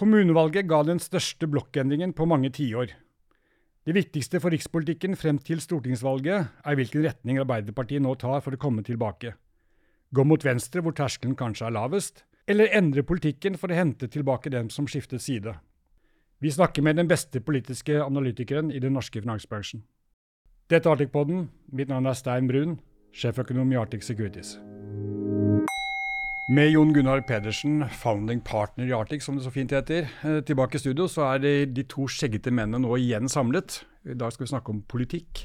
Kommunevalget ga den største blokkendringen på mange tiår. Det viktigste for rikspolitikken frem til stortingsvalget er hvilken retning Arbeiderpartiet nå tar for å komme tilbake. Gå mot venstre, hvor terskelen kanskje er lavest, eller endre politikken for å hente tilbake dem som skiftet side. Vi snakker med den beste politiske analytikeren i den norske finansbransjen. Dette er Arctic-poden. Mitt navn er Stein Brun, sjeføkonom i Arctic Securities. Med Jon Gunnar Pedersen, founding partner i Arctic, som det så fint heter, eh, tilbake i studio, så er de, de to skjeggete mennene nå igjen samlet. I dag skal vi snakke om politikk.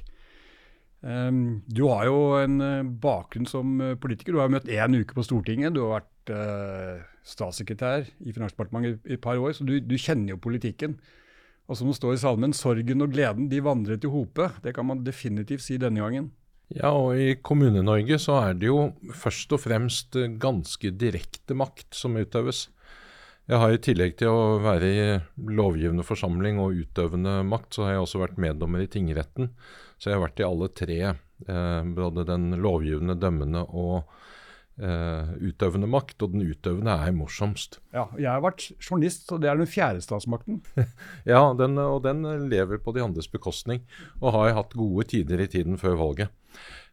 Um, du har jo en uh, bakgrunn som uh, politiker. Du har møtt én uke på Stortinget. Du har vært uh, statssekretær i Finansdepartementet i et par år, så du, du kjenner jo politikken. Og som det står i salmen, sorgen og gleden de vandret i hope. Det kan man definitivt si denne gangen. Ja, og i Kommune-Norge så er det jo først og fremst ganske direkte makt som utøves. Jeg har i tillegg til å være i lovgivende forsamling og utøvende makt, så har jeg også vært meddommer i tingretten. Så jeg har vært i alle tre, eh, både den lovgivende, dømmende og eh, utøvende makt. Og den utøvende er morsomst. Ja, Jeg har vært journalist, og det er den fjerde statsmakten. ja, den, og den lever på de andres bekostning. Og har hatt gode tider i tiden før valget.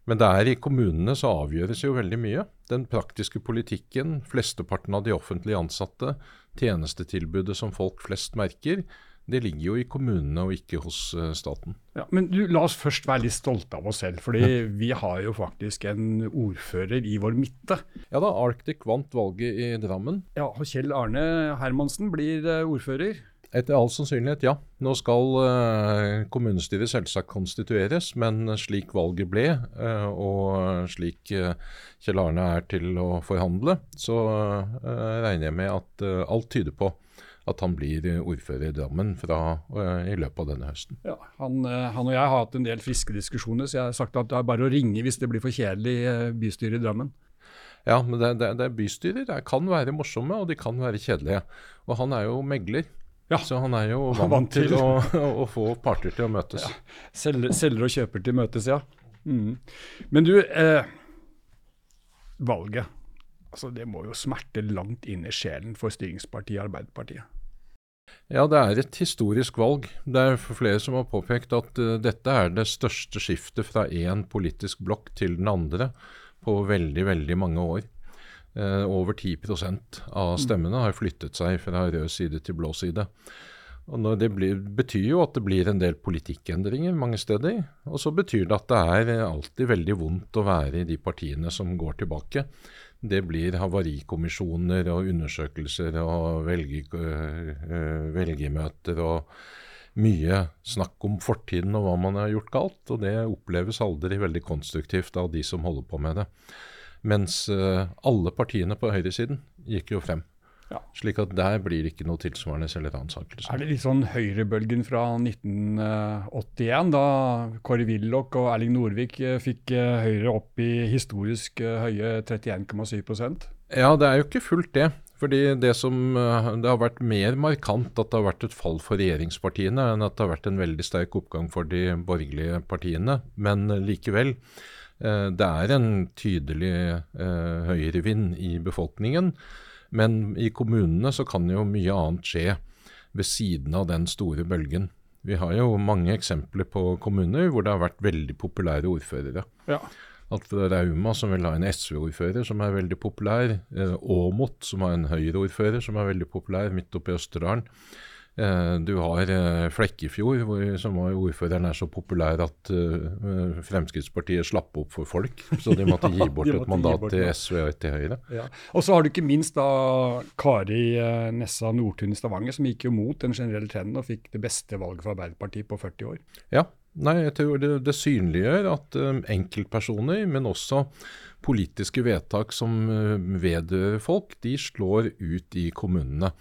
Men det er i kommunene så avgjøres jo veldig mye. Den praktiske politikken, flesteparten av de offentlig ansatte, tjenestetilbudet som folk flest merker, det ligger jo i kommunene og ikke hos uh, staten. Ja, men du, La oss først være litt stolte av oss selv, fordi ja. vi har jo faktisk en ordfører i vår midte. Ja da, Arctic vant valget i Drammen. Ja, og Kjell Arne Hermansen blir uh, ordfører. Etter all sannsynlighet, ja. Nå skal uh, kommunestyret selvsagt konstitueres, men slik valget ble, uh, og slik uh, Kjell Arne er til å forhandle, så regner jeg med at alt tyder på at han blir ordfører i Drammen fra, i løpet av denne høsten. Ja, han, han, og jeg har hatt en del friske diskusjoner, så jeg har sagt at det er bare å ringe hvis det blir for kjedelig i bystyret i Drammen. Ja, men det, det, det bystyrer det kan være morsomme, og de kan være kjedelige. Og han er jo megler. Ja. Så han er jo vant, vant til, til å, å, få parter til å møtes. Ja. Selger, selger, og kjøper til møtes, ja. Mm. Men du, eh, valget. Altså, det må jo smerte langt inn i sjelen for styringspartiet Arbeiderpartiet. Ja, det er et historisk valg. Det er flere som har påpekt at uh, dette er det største skiftet fra én politisk blokk til den andre på veldig, veldig mange år. Uh, over 10% av stemmene har flyttet seg fra rød side til blå side. Og Det blir, betyr jo at det blir en del politikkendringer mange steder. Og så betyr det at det er alltid veldig vondt å være i de partiene som går tilbake. Det blir havarikommisjoner og undersøkelser og velge, øh, velgermøter og mye snakk om fortiden og hva man har gjort galt. Og det oppleves aldri veldig konstruktivt av de som holder på med det. Mens uh, alle partiene på høyresiden gikk jo frem. Ja. Slik at der blir det ikke noe tilsvarende selvransakelse. Er det litt sånn høyrebølgen fra 1981, da Kåre Willoch og Erling Norvik eh, fikk eh, Høyre opp i historisk høye 31,7% Ja, det er jo ikke fullt det. Fordi det som det har vært mer markant at det har vært et fall for regjeringspartiene, enn at det har vært en veldig sterk oppgang for de borgerlige partiene. Men likevel. Eh, det er en tydelig høyrevind i befolkningen. Men i kommunene så kan jo mye annet skje ved siden av den store bølgen. Vi har jo mange eksempler på kommuner hvor det har vært veldig populære ordførere. Ja. Alt fra Rauma, som vil ha en SV-ordfører som er veldig populær. Eh, Åmot, som har en Høyre-ordfører som er veldig populær midt oppe i Østerdalen. Eh, du har eh, Flekkefjord, hvor, som var ordføreren er så populær at uh, Fremskrittspartiet slapp opp for folk. Så de måtte ja, gi bort et mandat bort, til SV og til Høyre. Ja. Og så har du ikke minst da Kari Nessa Nordtun i Stavanger, som gikk jo mot den generelle trenden og fikk det beste valget for Arbeiderpartiet på 40 år. Ja, Nei, jeg tror det, det synliggjør at um, enkeltpersoner, men også politiske vedtak som uh, vedrører folk, de slår ut i kommunene.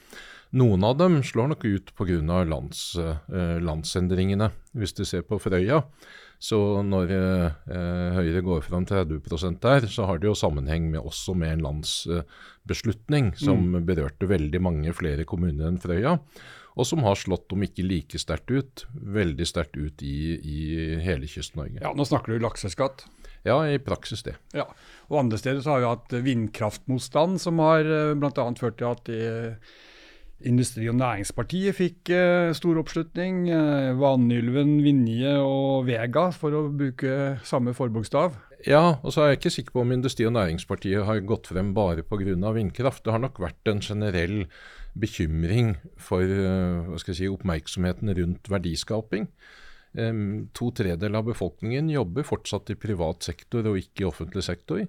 Noen av dem slår nok ut pga. Lands, eh, landsendringene. Hvis du ser på Frøya, så når eh, Høyre går fram 30 der, så har det jo sammenheng med, også med en landsbeslutning som mm. berørte veldig mange flere kommuner enn Frøya. Og som har slått, om ikke like sterkt ut, veldig sterkt ut i, i hele Kyst-Norge. Ja, Nå snakker du lakseskatt? Ja, i praksis det. Ja, og Andre steder så har vi hatt vindkraftmotstand, som har eh, bl.a. ført til at de Industri- og Næringspartiet fikk eh, stor oppslutning. Eh, Vanylven, Vinje og Vega, for å bruke samme forbokstav. Ja, og så er jeg ikke sikker på om Industri- og Næringspartiet har gått frem bare pga. vindkraft. Det har nok vært en generell bekymring for uh, si, oppmerksomheten rundt verdiskaping. To tredeler av befolkningen jobber fortsatt i privat sektor og ikke i offentlig sektor.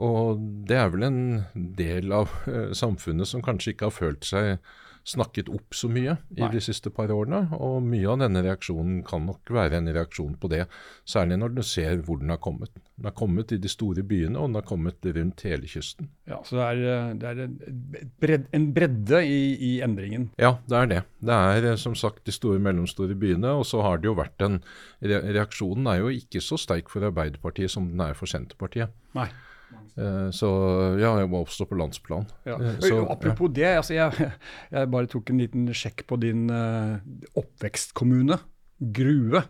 Og det er vel en del av uh, samfunnet som kanskje ikke har følt seg snakket opp så mye i Nei. de siste par årene. Og mye av denne reaksjonen kan nok være en reaksjon på det, særlig når du ser hvor den har kommet. Den har kommet i de store byene, og den har kommet rundt hele kysten. Ja, Så det er, det er bred, en bredde i, i, endringen? Ja, det er det. Det er eh, som sagt de store mellomstore byene. Og så har det jo vært en Reaksjonen er jo ikke så sterk for Arbeiderpartiet som den er for Senterpartiet. Nei. Eh, så ja, jeg må oppstå på landsplan. Ja. Eh, så, Apropos ja. det, altså jeg, jeg, bare tok en liten sjekk på din uh, oppvekstkommune, Grue.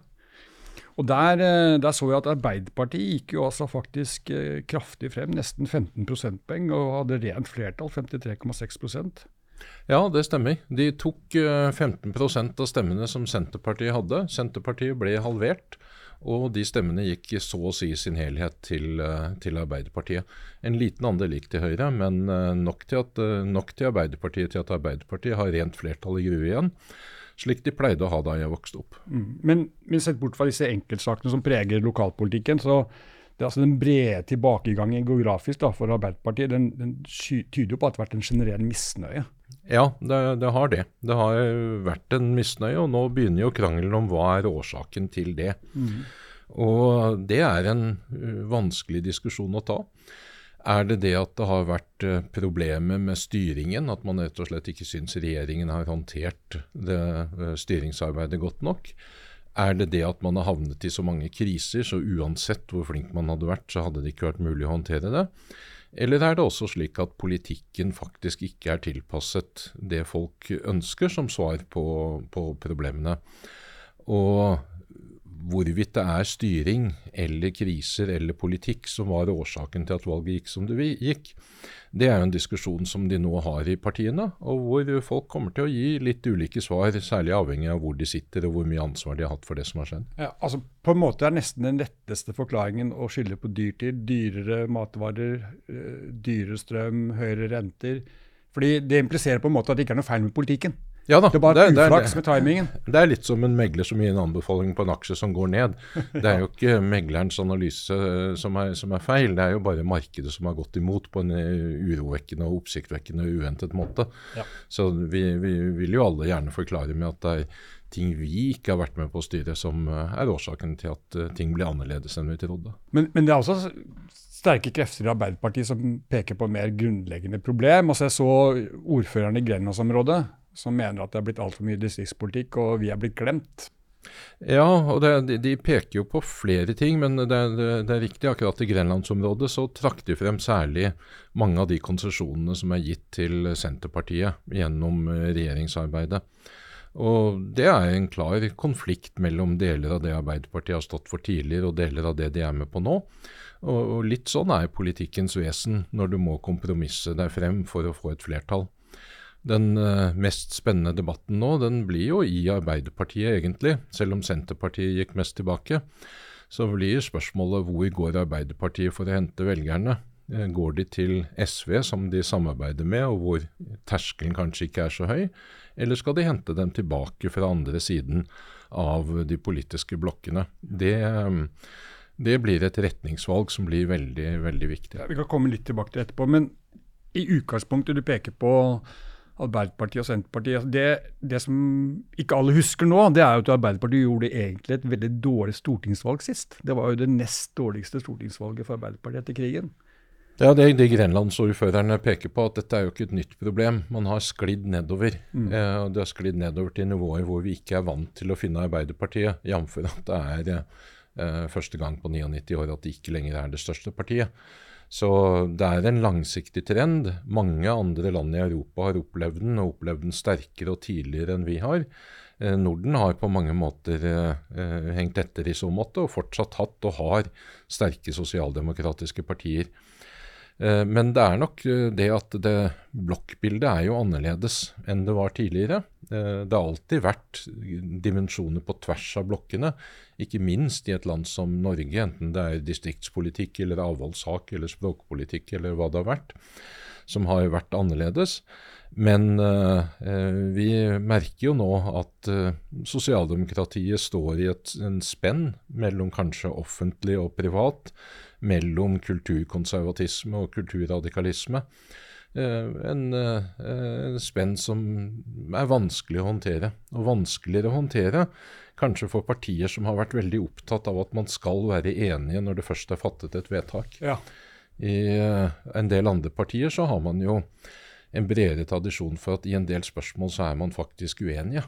Og der, der, så jeg at Arbeiderpartiet gikk jo altså faktisk kraftig frem, nesten 15 prosentpoeng, og hadde rent flertall, 53,6% ja, det stemmer. De tok 15% av stemmene som Senterpartiet hadde. Senterpartiet ble halvert. Og de stemmene gikk så å si i sin helhet til, eh, til, Arbeiderpartiet. En liten andel gikk til Høyre, men eh, nok til, at, eh, nok til, Arbeiderpartiet til at Arbeiderpartiet har rent flertall i Grue igjen. Slik de pleide å ha da jeg vokste opp. Mm. Men, men sett bort fra disse enkeltsakene som preger lokalpolitikken, så det altså den brede tilbakegangen geografisk da, for Arbeiderpartiet den, den tyder jo på at det har vært en generell misnøye. Ja, det, det, har det. Det har vært en misnøye, og nå begynner jo krangelen om hva er årsaken til det. Mm. Og det er en uh, vanskelig diskusjon å ta. Er det det at det har vært uh, problemer med styringen, at man rett og slett ikke syns regjeringen har håndtert det uh, styringsarbeidet godt nok? Er det det at man har havnet i så mange kriser, så uansett hvor flink man hadde vært, så hadde det ikke vært mulig å håndtere det? Eller er det også slik at politikken faktisk ikke er tilpasset det folk ønsker som svar på, på problemene? Og hvorvidt det er styring eller kriser eller politikk som var årsaken til at valget gikk som det gikk, det er jo en diskusjon som de nå har i partiene, og hvor folk kommer til å gi litt ulike svar, særlig avhengig av hvor de sitter og hvor mye ansvar de har hatt for det som har skjedd. Ja, altså På en måte er nesten den letteste forklaringen å skylde på dyrtid. Dyrere matvarer, eh, dyrere strøm, høyere renter. Fordi Det impliserer på en måte at det ikke er noe feil med politikken. Ja da, det er bare det, uflaks med timingen. Det er litt som en megler som gir en anbefaling på en aksje som går ned. Det er jo ikke meglerens analyse eh, som er, som er, feil, det er jo bare markedet som har gått imot på en eh, urovekkende og oppsiktvekkende og uventet måte. Ja. Så vi, vi, vil jo alle gjerne forklare med at det er ting vi ikke har vært med på å styre som eh, er årsaken til at ting blir annerledes enn vi trodde. Men, men det er også sterke krefter i Arbeiderpartiet som peker på et mer grunnleggende problem. Altså jeg så ordføreren i Grenlandsområdet som mener at det er blitt altfor mye distriktspolitikk, og vi er blitt glemt. Ja, og det, de peker jo på flere ting, men det, det, det er riktig. Akkurat i grenlandsområdet så trakk de frem særlig mange av de konsesjonene som er gitt til Senterpartiet gjennom eh, regjeringsarbeidet. Og Det er en klar konflikt mellom deler av det Arbeiderpartiet har stått for tidligere, og deler av det de er med på nå. Og, og Litt sånn er politikkens vesen når du må kompromisse deg frem for å få et flertall. Den uh, mest spennende debatten nå, den blir jo i Arbeiderpartiet, egentlig. Selv om Senterpartiet gikk mest tilbake. Så blir spørsmålet hvor går Arbeiderpartiet for å hente velgerne? Uh, går de til SV, som de samarbeider med, og hvor terskelen kanskje ikke er så høy? Eller skal de hente dem tilbake fra andre siden av de politiske blokkene? Det, um, det blir et retningsvalg som blir veldig, veldig viktig. Ja, vi kan komme litt tilbake til etterpå, men i utgangspunktet du peker på Arbeiderpartiet og Senterpartiet. Altså det, det, som ikke alle husker nå, det er jo at Arbeiderpartiet gjorde egentlig et veldig dårlig stortingsvalg sist. Det var jo det nest dårligste stortingsvalget for Arbeiderpartiet etter krigen. Ja, det, det grenlandsordførerne peker på, at dette er jo ikke et nytt problem. Man har sklidd nedover. Mm. Eh, og det har sklidd nedover til nivåer hvor vi ikke er vant til å finne Arbeiderpartiet, jf. at det er eh, første gang på 99 år at de ikke lenger er det største partiet. Så det er en langsiktig trend. Mange andre land i Europa har opplevd den, og opplevd den sterkere og tidligere enn vi har. Eh, Norden har på mange måter eh, hengt etter i så måte, og fortsatt hatt og har sterke sosialdemokratiske partier. Eh, men det er nok eh, det at det blokkbildet er jo annerledes enn det var tidligere. Eh, det har alltid vært dimensjoner på tvers av blokkene, ikke minst i et land som Norge, enten det er distriktspolitikk eller avholdssak eller språkpolitikk eller hva det har vært, som har vært annerledes. Men uh, vi merker jo nå at uh, sosialdemokratiet står i et, en spenn mellom kanskje offentlig og privat, mellom kulturkonservatisme og kulturradikalisme. Uh, en, en spenn som er vanskelig å håndtere. Og vanskeligere å håndtere kanskje for partier som har vært veldig opptatt av at man skal være enige når det først er fattet et vedtak. Ja. I en del andre partier så har man jo en bredere tradisjon for at i en del spørsmål så er man faktisk uenige.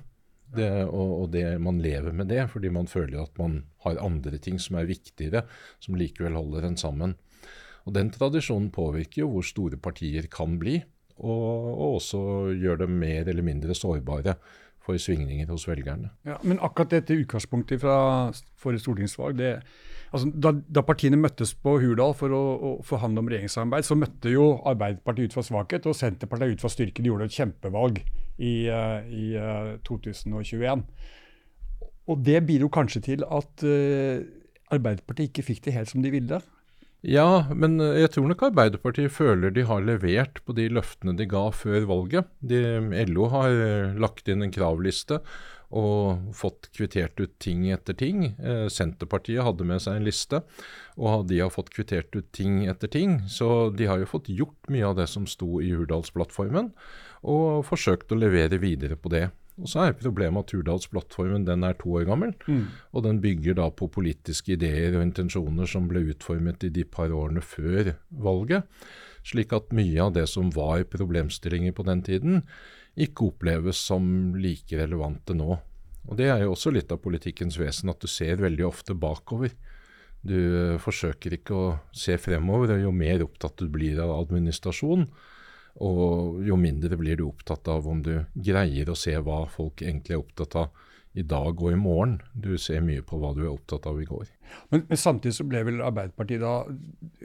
Det, og, og det, man lever med det fordi man føler at man har andre ting som er viktigere, som likevel holder en sammen. Og Den tradisjonen påvirker jo hvor store partier kan bli, og, og også gjør dem mer eller mindre sårbare for svingninger hos velgerne. Ja, Men akkurat dette utgangspunktet fra forrige stortingsvalg det, altså da, da, partiene møttes på Hurdal for å, å, forhandle om regjeringssamarbeid, så møtte jo Arbeiderpartiet ut fra svakhet og Senterpartiet ut fra styrke. De gjorde et kjempevalg i, uh, i uh, 2021. Og det bidro kanskje til at uh, Arbeiderpartiet ikke fikk det helt som de ville. Ja, men eh, jeg tror nok Arbeiderpartiet føler de har levert på de løftene de ga før valget. De, LO har eh, lagt inn en kravliste og fått kvittert ut ting etter ting. Eh, Senterpartiet hadde med seg en liste, og de har fått kvittert ut ting etter ting. Så de har jo fått gjort mye av det som sto i Hurdalsplattformen, og forsøkt å levere videre på det. Og så er problemet at Hurdalsplattformen den er to år gammel. Mm. Og den bygger da på politiske ideer og intensjoner som ble utformet i de par årene før valget. Slik at mye av det som var problemstillinger på den tiden, ikke oppleves som like relevante nå. Og Det er jo også litt av politikkens vesen, at du ser veldig ofte bakover. Du forsøker ikke å se fremover, og jo mer opptatt du blir av administrasjon, og jo mindre blir du opptatt av om du greier å se hva folk egentlig er opptatt av i dag og i morgen. Du ser mye på hva du er opptatt av i går. Men, men samtidig så ble vel Arbeiderpartiet da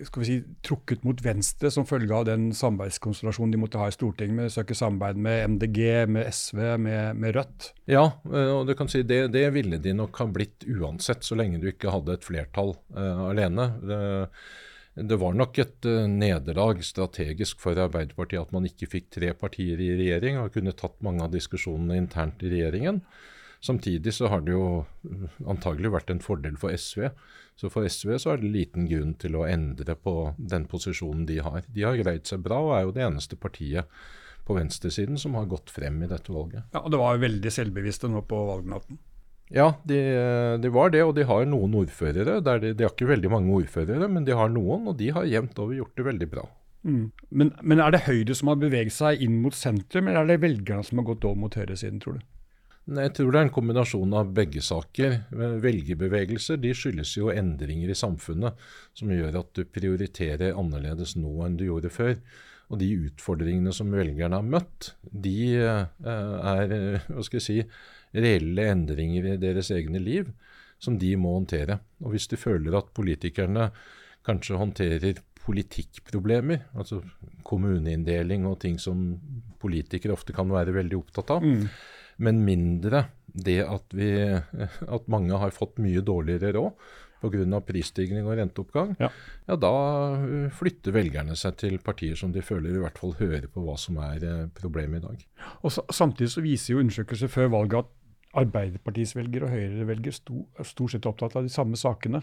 skal vi si, trukket mot venstre som følge av den samarbeidskonstellasjonen de måtte ha i Stortinget, med å søke samarbeid med MDG, med SV, med, med Rødt? Ja, eh, og du kan si det, det, ville de nok ha blitt uansett, så lenge du ikke hadde et flertall uh, alene. Det, det var nok et uh, nederlag strategisk for Arbeiderpartiet at man ikke fikk tre partier i regjering, og kunne tatt mange av diskusjonene internt i regjeringen. Samtidig så har det jo eh, antagelig vært en fordel for SV. Så for SV så er det liten grunn til å endre på den posisjonen de har. De har greid seg bra og er jo det eneste partiet på venstresiden som har gått frem i dette valget. Ja, og Det var jo veldig selvbevisste nå på valgnatten. Ja, de, de, var det, og de har noen ordførere. De, de, har ikke veldig mange ordførere, men de har noen, og de har jevnt over gjort det veldig bra. Mm. Men, men, er det Høyre som har beveget seg inn mot sentrum, eller er det velgerne som har gått over mot høyresiden, tror du? Jeg tror det er en kombinasjon av begge saker. Velgerbevegelser de skyldes jo endringer i samfunnet som gjør at du prioriterer annerledes nå enn du gjorde før. Og de utfordringene som velgerne har møtt, de eh, er hva skal jeg si, reelle endringer i deres egne liv som de må håndtere. Og hvis du føler at politikerne kanskje håndterer politikkproblemer, altså kommuneinndeling og ting som politikere ofte kan være veldig opptatt av, mm. Men mindre det at, vi, at mange har fått mye dårligere råd pga. prisstigning og renteoppgang, ja. ja. da flytter velgerne seg til partier som de føler i hvert fall hører på hva som er eh, problemet i dag. Og så, Samtidig så viser jo undersøkelser før valget at Arbeiderpartiets velger og Høyre-velger er stort sett opptatt av de samme sakene.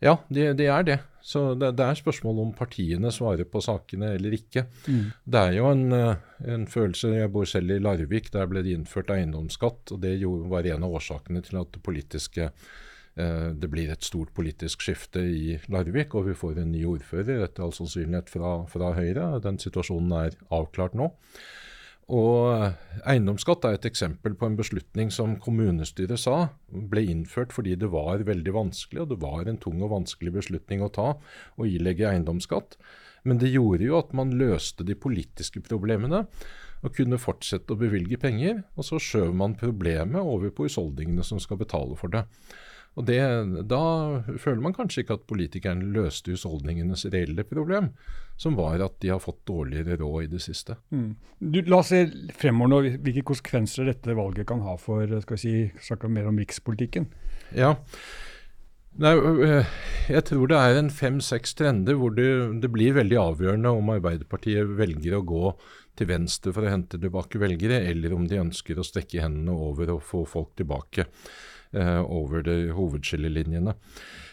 Ja, det, de er det. Så det, det, er spørsmål om partiene svarer på sakene eller ikke. Mm. Det er jo en, eh, en, følelse Jeg bor selv i Larvik. Der ble det innført eiendomsskatt. og Det var en av årsakene til at det politiske eh, det blir et stort politisk skifte i Larvik, og vi får en ny ordfører, etter all sannsynlighet fra, fra Høyre. Den situasjonen er avklart nå. Og eiendomsskatt er et eksempel på en beslutning som kommunestyret sa ble innført fordi det var veldig vanskelig, og det var en tung og vanskelig beslutning å ta å ilegge eiendomsskatt. Men det gjorde jo at man løste de politiske problemene og kunne fortsette å bevilge penger. Og så skjøv man problemet over på husholdningene som skal betale for det. Og det, Da føler man kanskje ikke at politikerne løste husholdningenes reelle problem, som var at de har fått dårligere råd i det siste. Mm. Du, la oss se fremover nå, hvilke konsekvenser dette valget kan ha for skal vi si, snakke mer om rikspolitikken. Ja, Nei, jeg tror det er en fem-seks trender hvor det, det, blir veldig avgjørende om Arbeiderpartiet velger å gå til venstre for å hente tilbake velgere, eller om de ønsker å strekke hendene over og få folk tilbake eh, over de hovedskillelinjene.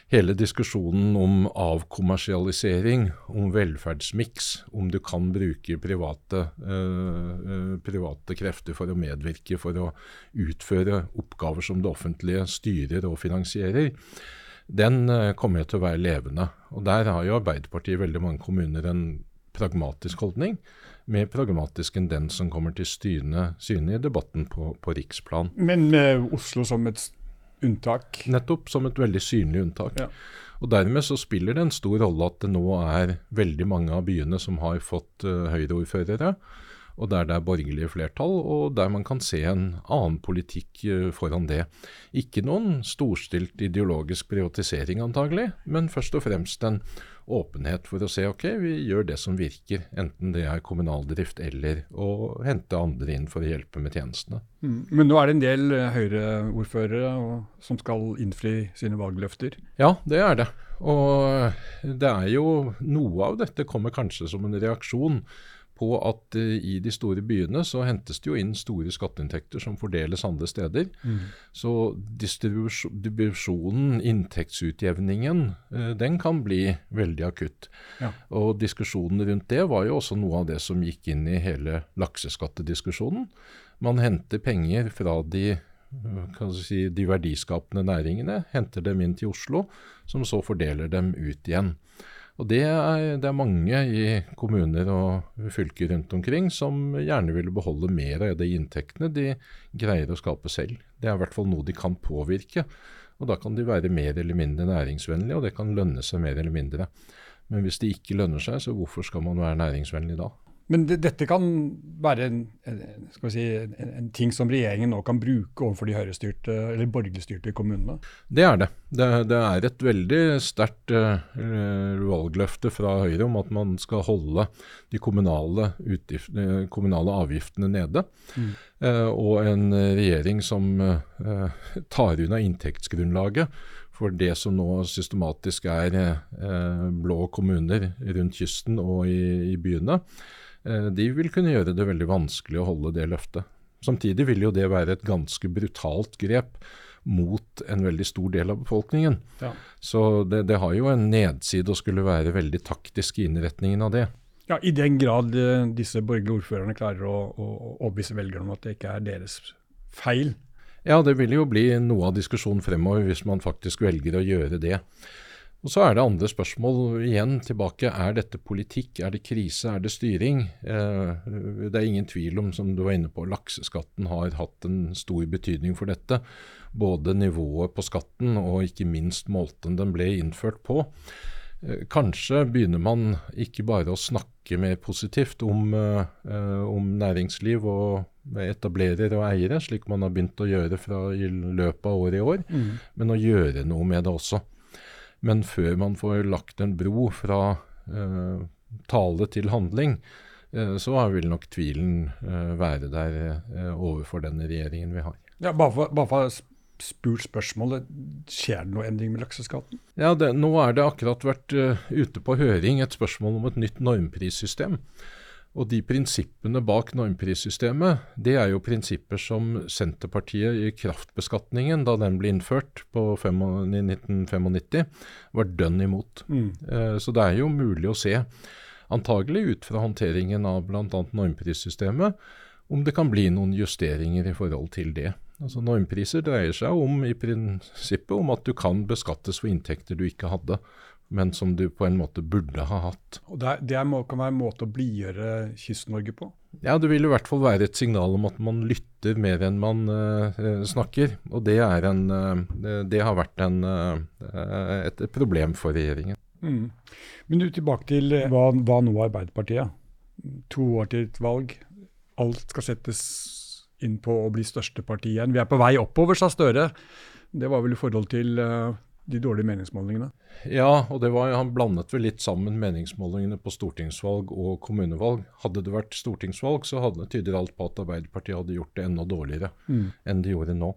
Hele diskusjonen om avkommersialisering, om velferdsmiks, om du kan bruke private, eh, private krefter for å medvirke for å utføre oppgaver som det offentlige styrer og finansierer, den uh, kommer til å være levende. Og Der har jo Arbeiderpartiet i veldig mange kommuner en pragmatisk holdning, mer pragmatisk enn den som kommer til syne, syne i debatten på, på, riksplan. Men med Oslo som et unntak? Nettopp, som et veldig synlig unntak. Ja. Og Dermed så spiller det en stor rolle at det nå er veldig mange av byene som har fått uh, Høyre-ordførere og der det er borgerlige flertall, og der man kan se en annen politikk eh, foran det. Ikke noen storstilt ideologisk privatisering antagelig, men først og fremst en åpenhet for å se ok, vi gjør det som virker, enten det er kommunaldrift eller å hente andre inn for å hjelpe med tjenestene. Mm. Men nå er det en del eh, Høyre-ordførere som skal innfri sine valgløfter? Ja, det er det. Og det er jo Noe av dette kommer kanskje som en reaksjon på at uh, i de store byene så hentes det jo inn store skatteinntekter som fordeles andre steder. Mm. Så distribusjonen, inntektsutjevningen, uh, den kan bli veldig akutt. Ja. Og diskusjonen rundt det var jo også noe av det som gikk inn i hele lakseskattediskusjonen. Man henter penger fra de kan si, de verdiskapende næringene, henter dem inn til Oslo, som så fordeler dem ut igjen. Og det er, det er, mange i kommuner og fylker rundt omkring som gjerne vil beholde mer av de inntektene de greier å skape selv. Det er i hvert fall noe de kan påvirke. Og da kan de være mer eller mindre næringsvennlige, og det kan lønne seg mer eller mindre. Men hvis det ikke lønner seg, så hvorfor skal man være næringsvennlig da? Men det, dette kan være en, si, en, en, ting som regjeringen nå kan bruke overfor de høyrestyrte eller borgerligstyrte kommunene? Det er det. Det, det er et veldig sterkt uh, valgløfte fra Høyre om at man skal holde de kommunale, utgiftene, kommunale avgiftene nede. Mm. Uh, og en regjering som uh, tar unna inntektsgrunnlaget for det som nå systematisk er blå kommuner rundt kysten og i, i byene. Eh, de vil kunne gjøre det veldig vanskelig å holde det løftet. Samtidig vil jo det være et ganske brutalt grep mot en veldig stor del av befolkningen. Ja. Så det, det, har jo en nedside å skulle være veldig taktisk i innretningen av det. Ja, I den grad uh, disse borgerlige ordførerne klarer å, å overbevise velgerne om at det ikke er deres feil. Ja, det vil jo bli noe av diskusjonen fremover hvis man faktisk velger å gjøre det. Og Så er det andre spørsmål igjen tilbake. Er dette politikk, er det krise, er det styring? Eh, det er ingen tvil om, som du var inne på, lakseskatten har hatt en stor betydning for dette. Både nivået på skatten og ikke minst måten den ble innført på. Eh, kanskje begynner man ikke bare å snakke mer positivt om, eh, om næringsliv og etablerer og eiere, slik man har begynt å gjøre fra i løpet av året i år, mm. men å gjøre noe med det også. Men før man får lagt en bro fra eh, tale til handling, eh, så vil nok tvilen eh, være der eh, overfor den regjeringen vi har. Ja, bare for, bare for spurt spørsmålet, skjer det noe endring med lakseskatten? Ja, det, Nå er det akkurat vært uh, ute på høring et spørsmål om et nytt normprissystem. Og de prinsippene bak normprissystemet, det er jo prinsipper som Senterpartiet i kraftbeskatningen, da den ble innført på fem, i 1995, var dønn imot. Mm. Eh, så det er jo mulig å se, antagelig ut fra håndteringen av bl.a. normprissystemet, om det kan bli noen justeringer i forhold til det. Altså Normpriser dreier seg om i prinsippet om at du kan beskattes for inntekter du ikke hadde men som du på en måte burde ha hatt. Og Det, det må, kan være en måte å blidgjøre Kyst-Norge på? Ja, det vil i hvert fall være et signal om at man lytter mer enn man uh, snakker. Og det, en, uh, det har vært en, uh, et, problem for regjeringen. Mm. Men du, tilbake til hva, hva nå Arbeiderpartiet? To år til et valg. Alt skal settes inn på å bli største parti igjen. Vi er på vei oppover, sa Støre. Det var vel i forhold til uh, de dårlige meningsmålingene? Ja, og var, han blandet vel litt sammen meningsmålingene på stortingsvalg og kommunevalg. Hadde det vært stortingsvalg, så hadde, det tyder alt på at Arbeiderpartiet hadde gjort det enda dårligere mm. enn de gjorde nå.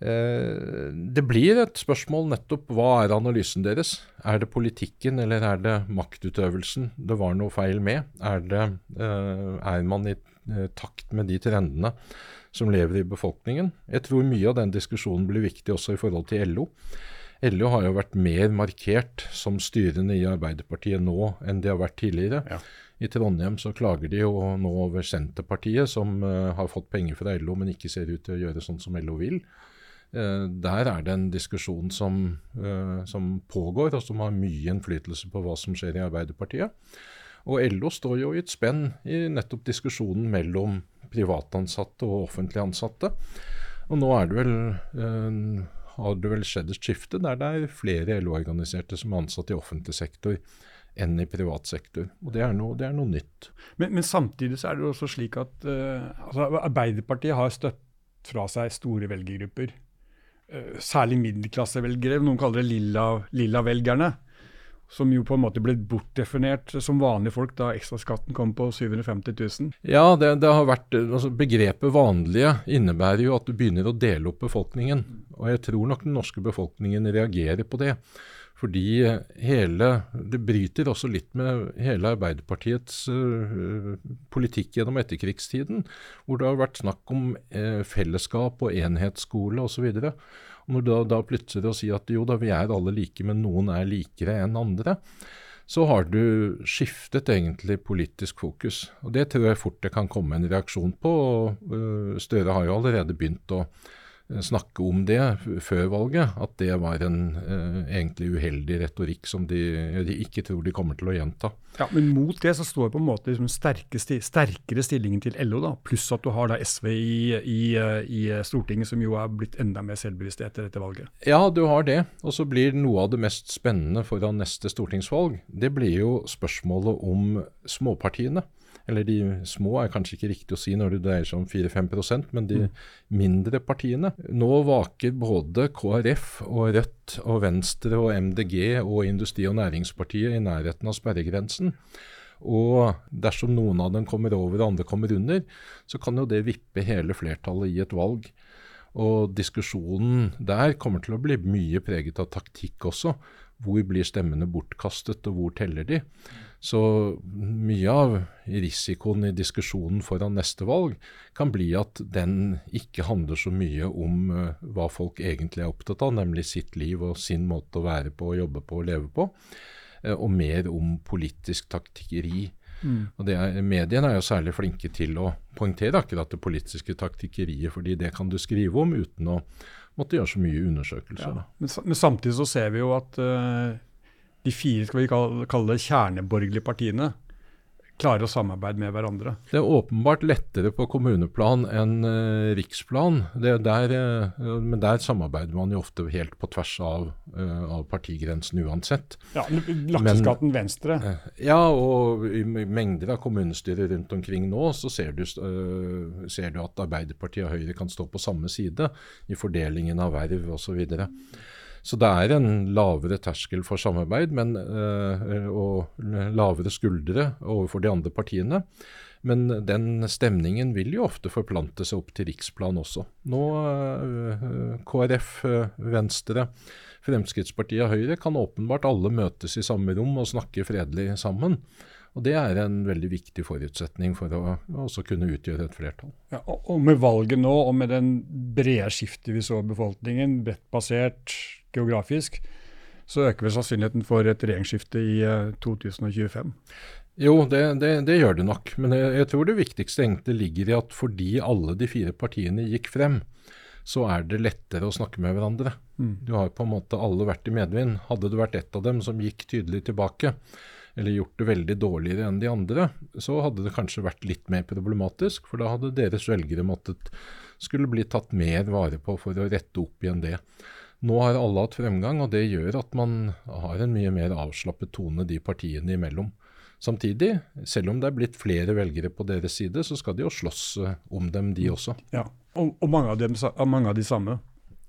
Eh, det blir et spørsmål nettopp hva er analysen deres? Er det politikken eller er det maktutøvelsen det var noe feil med? Er, det, eh, er man i eh, takt med de trendene som lever i befolkningen? Jeg tror mye av den diskusjonen blir viktig også i forhold til LO. LO har jo vært mer markert som styrende i Arbeiderpartiet nå enn de har vært tidligere. Ja. I Trondheim så klager de jo nå over Senterpartiet, som uh, har fått penger fra LO, men ikke ser ut til å gjøre sånn som LO vil. Uh, der er det en diskusjon som, uh, som, pågår, og som har mye innflytelse på hva som skjer i Arbeiderpartiet. Og LO står jo i et spenn i nettopp diskusjonen mellom privatansatte og offentlig ansatte. Og nå er det vel, har det vel skjedd et skifte der det er flere LO-organiserte som er ansatt i offentlig sektor enn i privat sektor. Og det er noe, det er noe nytt. Men, men, samtidig så er det også slik at uh, altså Arbeiderpartiet har støtt fra seg store velgergrupper. Uh, særlig middelklassevelgere, noen kaller det lilla-velgerne. Lilla som jo på en måte ble bortdefinert som vanlige folk da ekstraskatten kom på 750 000. Ja, det, det har vært, altså Begrepet 'vanlige' innebærer jo at du begynner å dele opp befolkningen. Og jeg tror nok den norske befolkningen reagerer på det. Fordi hele Det bryter også litt med hele Arbeiderpartiets uh, politikk gjennom etterkrigstiden, hvor det har vært snakk om uh, fellesskap og enhetsskole osv. Når da, da plutselig å si at jo da, vi er alle like, men noen er likere enn andre, så har du skiftet egentlig politisk fokus. Og Det tror jeg fort det kan komme en reaksjon på. og uh, Støre har jo allerede begynt å snakke om det før valget, at det var en eh, egentlig uheldig retorikk som de, de, ikke tror de kommer til å gjenta. Ja, Men mot det så står på en måte liksom sti, sterkere stillingen til LO, da, pluss at du har da SV i, i, i, Stortinget, som jo er blitt enda mer selvbevisste etter dette valget. Ja, du har det. Og så blir noe av det mest spennende foran neste stortingsvalg, det blir jo spørsmålet om småpartiene eller de små er kanskje ikke riktig å si når det dreier seg om 4-5% men de mm. mindre partiene. Nå vaker både KrF og Rødt og Venstre og MDG og Industri- og Næringspartiet i nærheten av sperregrensen. Og dersom noen av dem kommer over og andre kommer under, så kan jo det vippe hele flertallet i et valg. Og diskusjonen der kommer til å bli mye preget av taktikk også. Hvor blir stemmene bortkastet, og hvor teller de? Så mye av risikoen i diskusjonen foran neste valg kan bli at den ikke handler så mye om uh, hva folk egentlig er opptatt av, nemlig sitt liv og sin måte å være på, jobbe på og leve på, uh, og mer om politisk taktikkeri. Mm. Og er, Mediene er jo særlig flinke til å poengtere akkurat det politiske taktikkeriet, fordi det kan du skrive om uten å måtte gjøre så mye undersøkelser. Ja. Men, men, samtidig så ser vi jo at uh, de fire skal vi kalle, det kjerneborgerlige partiene klarer å samarbeide med hverandre. Det er åpenbart lettere på kommuneplan enn uh, riksplan. Der, uh, men der samarbeider man jo ofte helt på tvers av, uh, av partigrensen uansett. Ja, Lakseskatten Venstre. ja, og i mengder av kommunestyrer rundt omkring nå så ser du, ser du at Arbeiderpartiet og Høyre kan stå på samme side i fordelingen av verv osv. Så det er en lavere terskel for samarbeid men, øh, og lavere skuldre overfor de andre partiene. Men den stemningen vil jo ofte forplante seg opp til riksplan også. Nå øh, KrF, øh, Venstre, Fremskrittspartiet og Høyre kan åpenbart alle møtes i samme rom og snakke fredelig sammen. Og Det er en veldig viktig forutsetning for å også kunne utgjøre et flertall. Ja, og Med valget nå, og med den brede skiftet vi så i befolkningen, bredt basert geografisk, så øker vel sannsynligheten for et regjeringsskifte i 2025? Eh, jo, det, det, det gjør det nok. Men jeg, jeg, tror det viktigste egentlig ligger i at fordi alle de fire partiene gikk frem, så er det lettere å snakke med hverandre. Mm. Du har på en måte alle vært i medvind. Hadde det vært ett av dem som gikk tydelig tilbake, eller gjort det veldig dårligere enn de andre, så hadde det kanskje vært litt mer problematisk. For da hadde deres velgere måttet skulle bli tatt mer vare på for å rette opp igjen det. Nå har alle hatt fremgang, og det gjør at man har en mye mer avslappet tone de partiene imellom. Samtidig, selv om det er blitt flere velgere på deres side, så skal de jo slåss eh, om dem, de også. Ja, Og, og mange, av dem, mange, av de samme?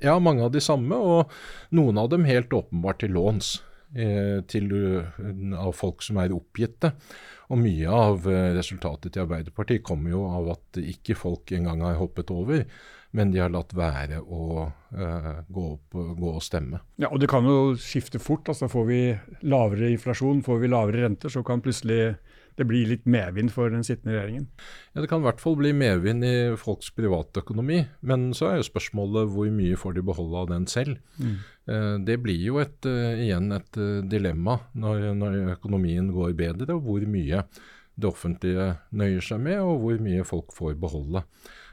Ja, mange av de samme, og noen av dem helt åpenbart til låns. Eh, til, av folk som er oppgitte. Og mye av resultatet til Arbeiderpartiet kommer jo av at ikke folk engang har hoppet over, men de har latt være å uh, gå, opp, gå, og stemme. Ja, og Det kan jo skifte fort. altså Får vi lavere inflasjon, får vi lavere renter, så kan plutselig det bli litt medvind for den sittende regjeringen? Ja, Det kan i hvert fall bli medvind i folks privatøkonomi. Men så er jo spørsmålet hvor mye får de beholde av den selv. Mm. Eh, det blir jo et, uh, igjen et uh, dilemma når, når, økonomien går bedre, og hvor mye det offentlige nøyer seg med, og hvor mye folk får beholde.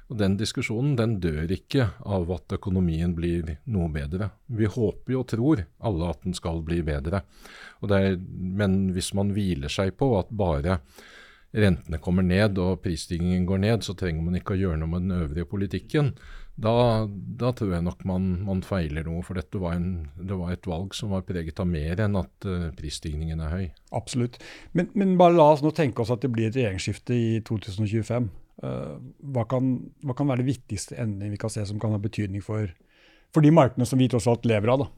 Og Den diskusjonen den dør ikke av at økonomien blir noe bedre. Vi håper jo og tror alle at den skal bli bedre. Er, men hvis man hviler seg på at bare rentene kommer ned og prisstigningen går ned, så trenger man ikke å gjøre noe med den øvrige politikken. Da, da tror jeg nok man, man, feiler noe. For dette var, en, det var et valg som var preget av mer enn at uh, prisstigningen er høy. Absolutt. Men, men bare la oss nå tenke oss at det blir et regjeringsskifte i 2025. Uh, hva kan, hva kan, være det viktigste endringen vi kan se som kan ha betydning for, for de markedene som vi tross alt lever av? da?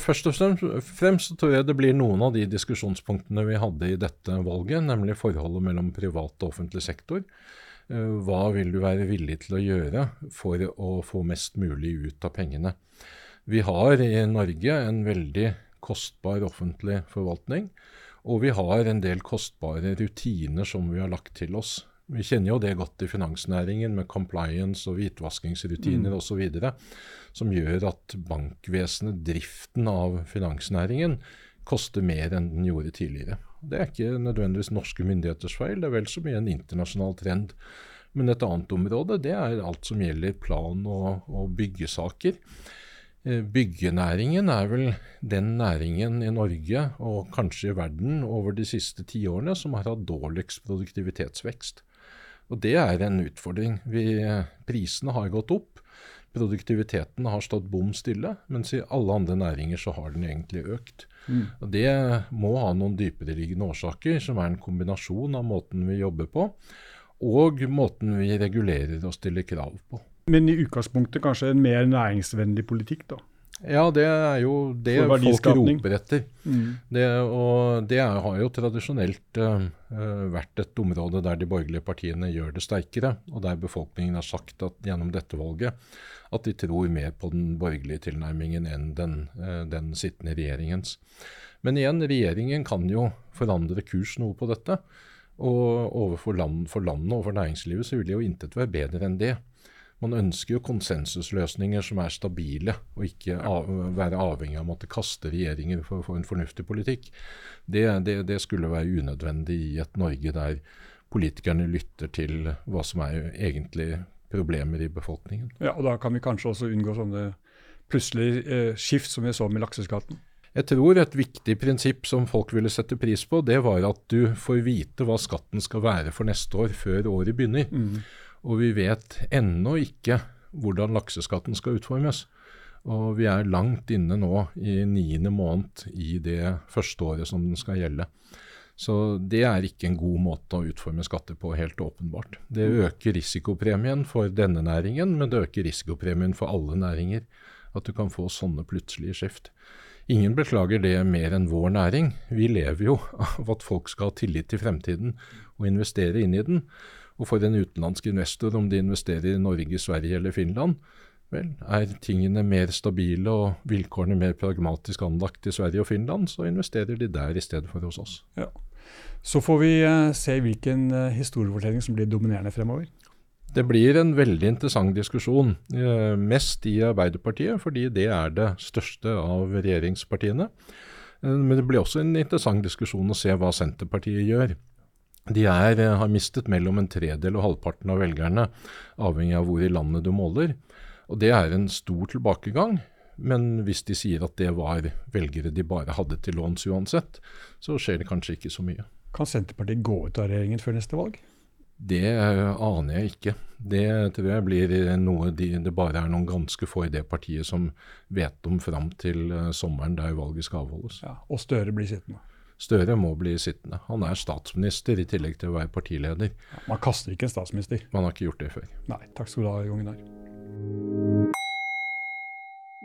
Først og fremst tror jeg det blir noen av de diskusjonspunktene vi hadde i dette valget, nemlig forholdet mellom privat og offentlig sektor. Eh, hva vil du være villig til å gjøre for å få mest mulig ut av pengene? Vi har i Norge en veldig kostbar offentlig forvaltning, og vi har en del kostbare rutiner som vi har lagt til oss vi kjenner jo det godt i finansnæringen med compliance og hvitvaskingsrutiner mm. osv. Som gjør at bankvesenet, driften av finansnæringen, koster mer enn den gjorde tidligere. Det er ikke nødvendigvis norske myndigheters feil, det er vel så mye en internasjonal trend. Men et annet område det er alt som gjelder plan- og, og byggesaker. Eh, byggenæringen er vel den næringen i Norge, og kanskje i verden, over de siste tiårene som har hatt dårligst produktivitetsvekst. Og det er en utfordring. Vi, prisene har gått opp. Produktiviteten har stått bom stille, mens i alle andre næringer så har den egentlig økt. Mm. Og Det må ha noen dypereliggende årsaker, som er en kombinasjon av måten vi jobber på, og måten vi regulerer og stiller krav på. Men i utgangspunktet kanskje en mer næringsvennlig politikk, da? Ja, det er jo det folk roper etter. Mm. Det, og det er, har jo tradisjonelt uh, vært et område der de borgerlige partiene gjør det sterkere, og der befolkningen har sagt at gjennom dette valget at de tror mer på den borgerlige tilnærmingen enn den, uh, den sittende regjeringens. Men igjen, regjeringen kan jo forandre kurs noe på dette. Og overfor land, for landet og for næringslivet så vil det jo intet være bedre enn det. Man ønsker jo konsensusløsninger som er stabile, og ikke av, være avhengig av å måtte kaste regjeringer for å få en fornuftig politikk. Det, det, det, skulle være unødvendig i et Norge der politikerne lytter til hva som er egentlig problemer i befolkningen. Ja, og Da kan vi kanskje også unngå sånne plutselige eh, skift som vi så med lakseskatten? Jeg tror et viktig prinsipp som folk ville sette pris på, det var at du får vite hva skatten skal være for neste år, før året begynner. Mm. Og vi vet ennå ikke hvordan lakseskatten skal utformes. Og vi er langt inne nå i niende måned i det første året som den skal gjelde. Så det er ikke en god måte å utforme skatter på, helt åpenbart. Det øker risikopremien for denne næringen, men det øker risikopremien for alle næringer. At du kan få sånne plutselige skift. Ingen beklager det mer enn vår næring. Vi lever jo av at folk skal ha tillit til fremtiden og investere inn i den. Og for en utenlandsk investor, om de investerer i Norge, Sverige eller Finland, vel, er tingene mer stabile og vilkårene mer pragmatisk anlagt i Sverige og Finland, så investerer de der i stedet for hos oss. Ja. Så får vi uh, se hvilken uh, historiefortelling som blir dominerende fremover. Det blir en veldig interessant diskusjon, uh, mest i Arbeiderpartiet, fordi det er det største av regjeringspartiene. Men det blir også en interessant diskusjon å se hva Senterpartiet gjør. De er, eh, har mistet mellom en tredel og halvparten av velgerne, avhengig av hvor i landet du måler. Og Det er en stor tilbakegang. Men hvis de sier at det var velgere de bare hadde til låns uansett, så skjer det kanskje ikke så mye. Kan Senterpartiet gå ut av regjeringen før neste valg? Det aner jeg ikke. Det tror jeg blir noe de, det bare er noen ganske få i det partiet som vet om fram til eh, sommeren der valget skal avholdes. Ja, og Støre blir sittende? Støre må bli sittende. Han er statsminister i tillegg til å være partileder. Ja, man kaster ikke en statsminister. Man har ikke gjort det før. Nei. Takk skal du ha, Jon Gunnar.